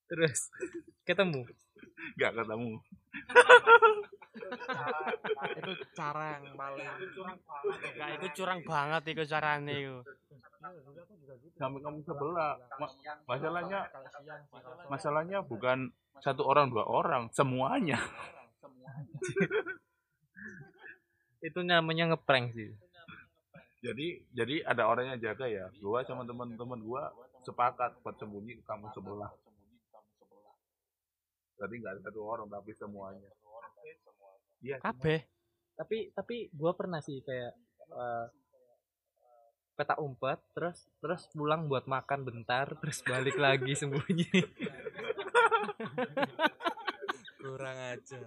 Terus ketemu. Gak ketemu. itu cara yang paling Enggak, itu curang banget itu carane itu. Sampai kampung sebelah. Ma- masalahnya masalahnya bukan satu orang dua orang, semuanya. Itu namanya ngeprank sih. Jadi jadi ada orang yang jaga ya. Gua sama teman-teman gua sepakat buat sembunyi ke kampung sebelah. Jadi nggak ada satu orang tapi semuanya. Iya. Kabeh. Tapi tapi gua pernah sih kayak eh, petak umpet terus terus pulang buat makan bentar terus balik lagi sembunyi. kurang ajar.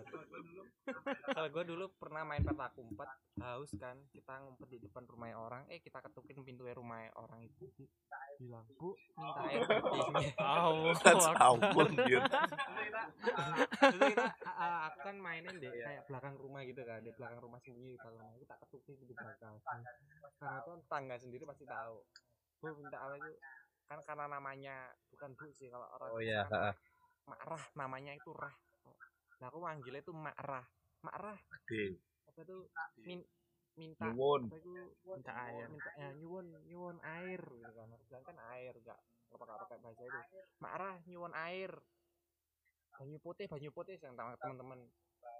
Kalau gue dulu. Pernah main petak umpet haus kan. Kita ngumpet di depan rumah orang. Eh kita ketukin pintu rumah orang itu. Bilang bu minta air putih Oh, Ampun, dia. Kita a- a- aku kan mainin deh kayak belakang rumah gitu kan. Di belakang rumah sendiri belakang rumah kita ketukin di belakang karena kan tangga sendiri pasti tahu. Bu minta apa itu? Kan karena namanya bukan bu sih kalau orang Oh iya, makrah namanya itu rah nah aku manggilnya itu makrah makrah Oke. apa itu? Min, minta Nyuwun. apa itu? Minta air. minta ya nyuwun nyuwun air gitu kan. Harus bilang kan air enggak enggak pakai pakai bahasa itu. Makrah nyuwun air. Banyu putih banyu putih yang teman-teman.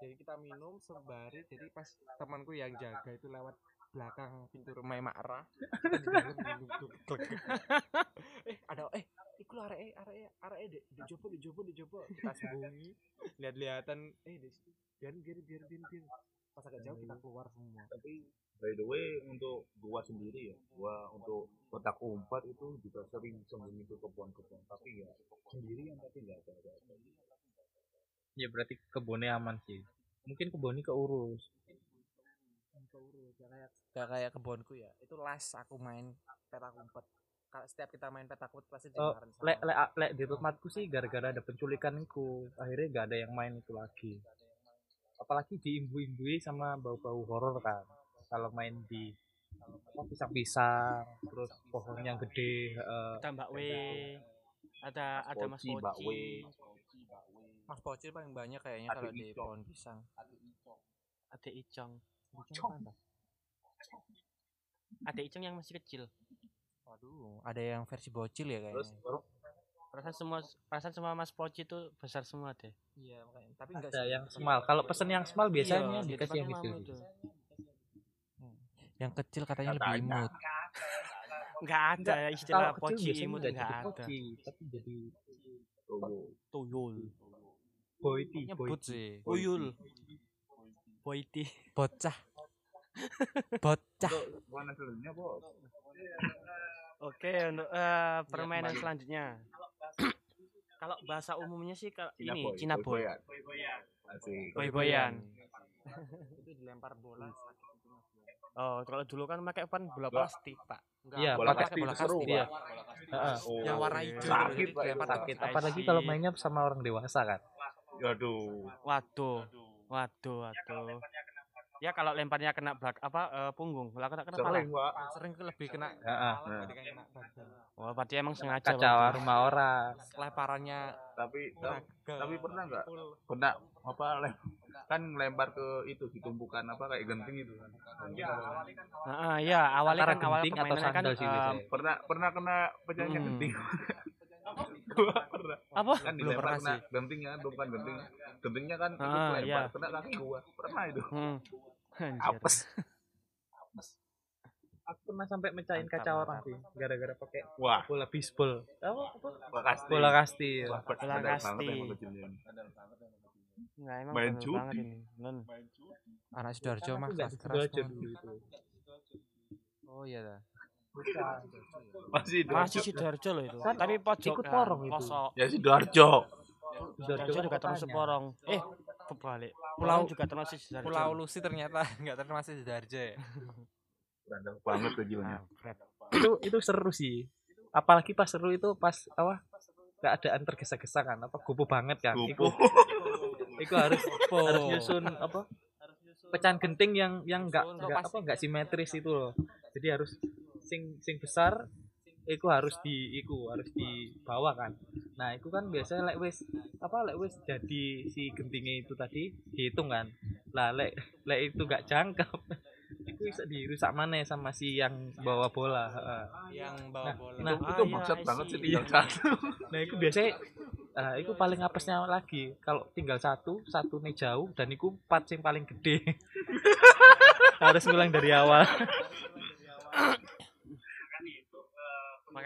Jadi kita minum sembari jadi pas temanku yang jaga itu lewat belakang pintu rumah glek. eh ada eh iku lho arek arek arek di di jopo di jopo di jopo kita sembunyi lihat-lihatan eh di situ biar biar biar biar biar pas agak jauh kita keluar semua Tapi by the way untuk gua sendiri ya, gua untuk kotak umpat itu juga sering sembunyi ke kebun-kebun. Tapi ya sendirian tapi nggak ada. ada. Ya berarti kebunnya aman sih. Mungkin kebunnya keurus. Keurus gak kayak gak kayak kebonku ya itu las aku main petak umpet kalau setiap kita main petak umpet pasti Oh, lek lek lek di tempatku sih gara-gara ada penculikan itu akhirnya gak ada yang main itu lagi apalagi diimbu-imbui sama bau-bau horor kan kalau main di apa, pisang-pisang terus pohon yang gede eh, Ada Mbak W. Ada ada Mas Poci, Mbak W. Poci. mas pocil paling banyak kayaknya kalau di pohon pisang Ada Icong. Ada Icong yang masih kecil. waduh ada yang versi bocil ya kayaknya Terus Perasaan semua perasaan semua Mas Poci itu besar semua deh. iya makanya tapi enggak ada yang small kalau pesen yang small biasanya Iya, di dikasih yang kecil itu. yang kecil katanya lebih Katanya. imut Enggak ada Kalau istilah kecil Poci imut nggak enggak ada. poci, tapi jadi tunggu. Tuyul. boyti nyebut sih Boyti. bocah bocah. Oke, untuk eh, permainan selanjutnya. Kalau bahasa umumnya sih kalau Cina ini boy, Cina boy. boy-boyan. Asik. Boy-boyan. itu dilempar bola Oh, kalau dulu kan pakai pan bola Bola. plastik, Pak. enggak Iya, Bola plastik bola seru, plastik. Iya. Pak. Heeh. Oh, yang warna hijau sakit, sakit. apalagi kalau mainnya sama orang dewasa kan Aduh. Waduh. Waduh, waduh. Ya kalau lemparnya kena belak apa eh, punggung, kalau kena kena pala. Sering, Pak. sering ke lebih kena Heeh. kepala kena Wah, berarti emang sengaja. kacau rumah orang lemparannya Tapi tapi pernah nggak full. pernah apa lem, kan lempar ke itu ditumpukan apa kayak genting itu kan. Genting apa? Heeh, iya, awalnya kan awal genting atau permainannya kan sandal sih eh, Pernah pernah kena pecahnya Hmm. genting. Gua pernah. apa? Kan Belum dilempar pernah kena sih. gentingnya, bukan genting. Gentingnya kan Ah, lempar iya. kena kaki gua. Pernah itu. Hmm. Anjir. Apes. aku pernah sampai mecahin kaca orang sih gara-gara pakai Wah, bola bisbol apa bola kasti Bola kasti. emang kecilnya. Nggak, emang Main judi. banget ini. Non. anak sidoarjo mah keras dulu itu oh iya dah Masih Masih Sidoarjo. Loh itu. Kan Tapi pojok ikut porong itu. Kosok. Ya Sidoarjo. Sidoarjo kan juga termasuk kotanya. porong. Eh, kebalik. Pulau- juga termasuk Sidoarjo. Pulau Lusi ternyata nggak termasuk sidoarjo ya Randang banget kecilnya. Kampret. itu itu seru sih apalagi pas seru itu pas apa keadaan tergesa-gesa kan apa gupu banget kan Kupu. itu itu harus harus nyusun apa pecahan genting yang yang enggak enggak apa enggak simetris itu loh jadi harus sing sing besar itu harus di iku harus di bawah kan. Nah itu kan biasanya lek wis apa lek wis jadi si gentingnya itu tadi dihitung kan. Lah lek lek itu enggak jangkep itu bisa dirusak mana sama si yang bawa bola heeh. yang Nah, bawa bola. nah, itu Ah, iya, maksud banget sih tinggal satu. nah itu biasanya eh, itu paling apesnya lagi kalau tinggal satu satu nih jauh dan itu empat yang paling gede. Harus ngulang dari awal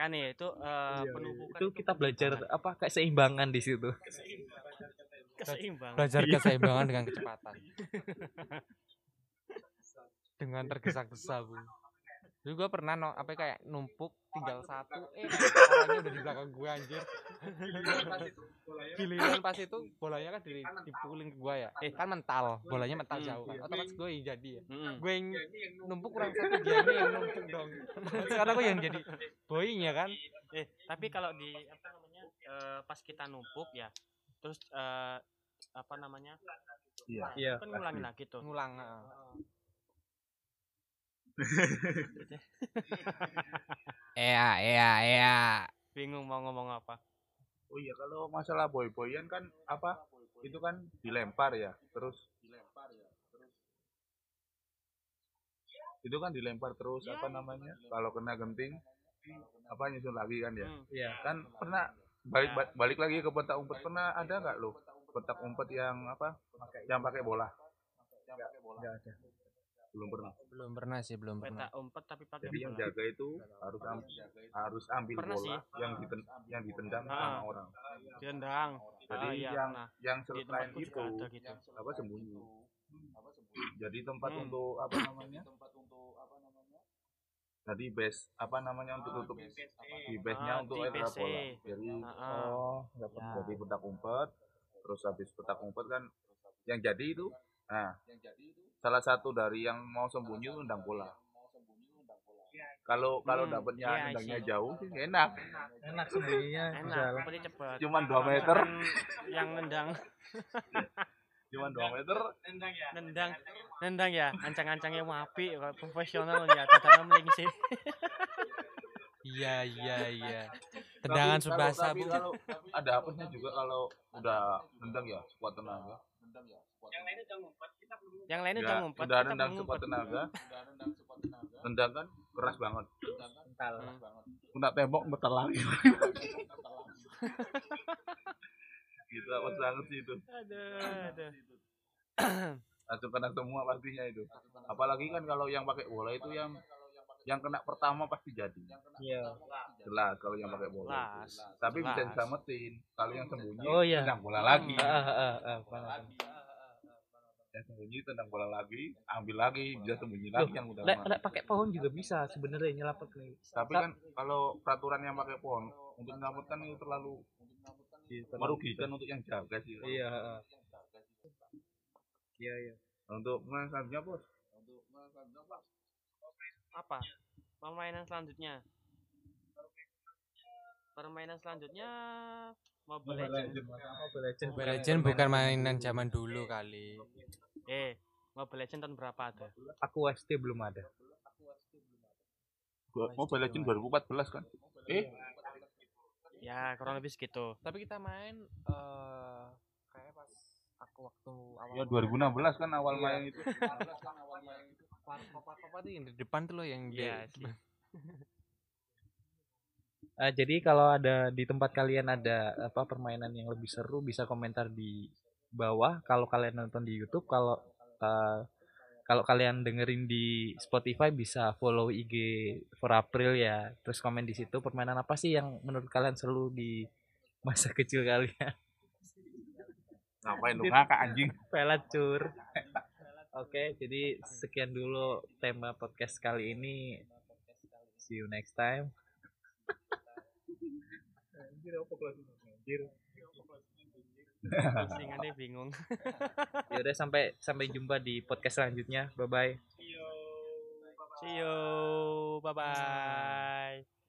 Makanya itu eh, penumpukan Iya, itu kita belajar apa keseimbangan di situ. Keseimbangan. belajar keseimbangan dengan kecepatan. Dengan tergesa-gesa bu dulu gue pernah no, apa kayak numpuk tinggal satu eh orangnya udah di belakang gue anjir giliran pas itu bolanya kan di, dipukulin ke gue ya eh kan mental bolanya mental Hmm, jauh kan otomatis gue yang jadi ya Mm-mm. gue yang numpuk kurang satu dia yang numpuk dong sekarang gue yang jadi boeing ya kan Eh, tapi kalau di apa namanya? eh, pas kita numpuk ya. Terus eh, apa namanya? Iya. iya kan ngulangin lagi tuh. ngulang ah. Iya, iya, iya. Bingung mau ngomong apa. Oh iya kalau masalah boy-boyan kan apa? Itu kan dilempar ya. Terus itu kan dilempar terus apa namanya? Kalau kena genting apa nyusun lagi kan ya? Hmm. iya Kan pernah balik ba- balik lagi ke petak umpet pernah ada nggak lo? Petak umpet yang apa? Yang pakai bola? nggak ada Belum pernah. belum pernah sih belum pernah Peta umpet tapi pakai Jadi yang jaga itu harus am- harus ambil Pernah bola sih. yang diten yang ditendang Ah. sama orang. Ditendang. Jadi Ah, iya, yang pernah. yang selain itu gitu. apa sembunyi. Jadi tempat Hmm. untuk apa namanya? Jadi base apa namanya untuk tutup di base-nya Ah, untuk air bola. Jadi Heeh. oh Ya. pernah jadi petak umpet, terus habis petak umpet kan yang jadi itu, nah salah satu dari yang mau sembunyi itu nendang bola. Kalau kalau Hmm, dapatnya iya, I nendangnya see. jauh sih enak. enak sembunyinya Enak, cepet. Cuman 2 meter, yang nendang, cuman 2 meter. nendang, nendang ya, ancang-ancangnya wapi, kalau profesional ya, tatanya melingsi. iya iya iya tendangan kalau- subasa tapi bu kalau ada apesnya juga kalau udah nendang ya sekuat tenaga. Yang lain udah Ya, ngumpet, udah kita nendang belum sekuat ngumpet. tenaga. Nendang kan keras banget. mental Hmm. Kena tembok meter lagi. gitu apa banget sih itu. Aduh, aduh. Langsung kena semua pastinya itu. Apalagi kan kalau yang pakai bola itu yang yang kena pertama pasti jadi. iya Jelas kalau yang pakai bola. Jelas. Tapi bisa jelas. diselamatin. Kalau yang sembunyi Oh, iya. tendang bola lagi. Yang sembunyi tendang bola lagi, ambil lagi, bisa sembunyi lagi yang udah lek lek pakai pohon juga bisa sebenarnya nyelapet nih Tapi kan kalau peraturan yang pakai pohon untuk menyelamatkan itu terlalu merugikan untuk yang jaga sih. iya iya iya Untuk pemain selanjutnya bos. Apa? Permainan selanjutnya. Permainan selanjutnya Mobile Legends. Mobile Legends bukan mainan zaman dulu kali Eh, Mobile Legends tahun berapa ada? aku SD belum ada Mobile Legends 2014 kan? Eh, Ya, kurang lebih segitu. tapi kita main eh kayak pas aku waktu awal ya 2016 kan awal Iya. main itu. papa tuh yang di depan tuh loh yang Iya di sih. Eh, jadi kalau ada di tempat kalian ada apa permainan yang lebih seru bisa komentar di bawah kalau kalian nonton di YouTube kalau eh, kalau kalian dengerin di Spotify bisa follow IG for April ya terus komen di situ permainan apa sih yang menurut kalian seru di masa kecil kalian Ngapain lu ngakak anjing? pelacur oke jadi sekian dulu tema podcast kali ini. See you next time. Closingannya bingung. ya udah sampai sampai jumpa di podcast selanjutnya. Bye bye See you. Bye bye.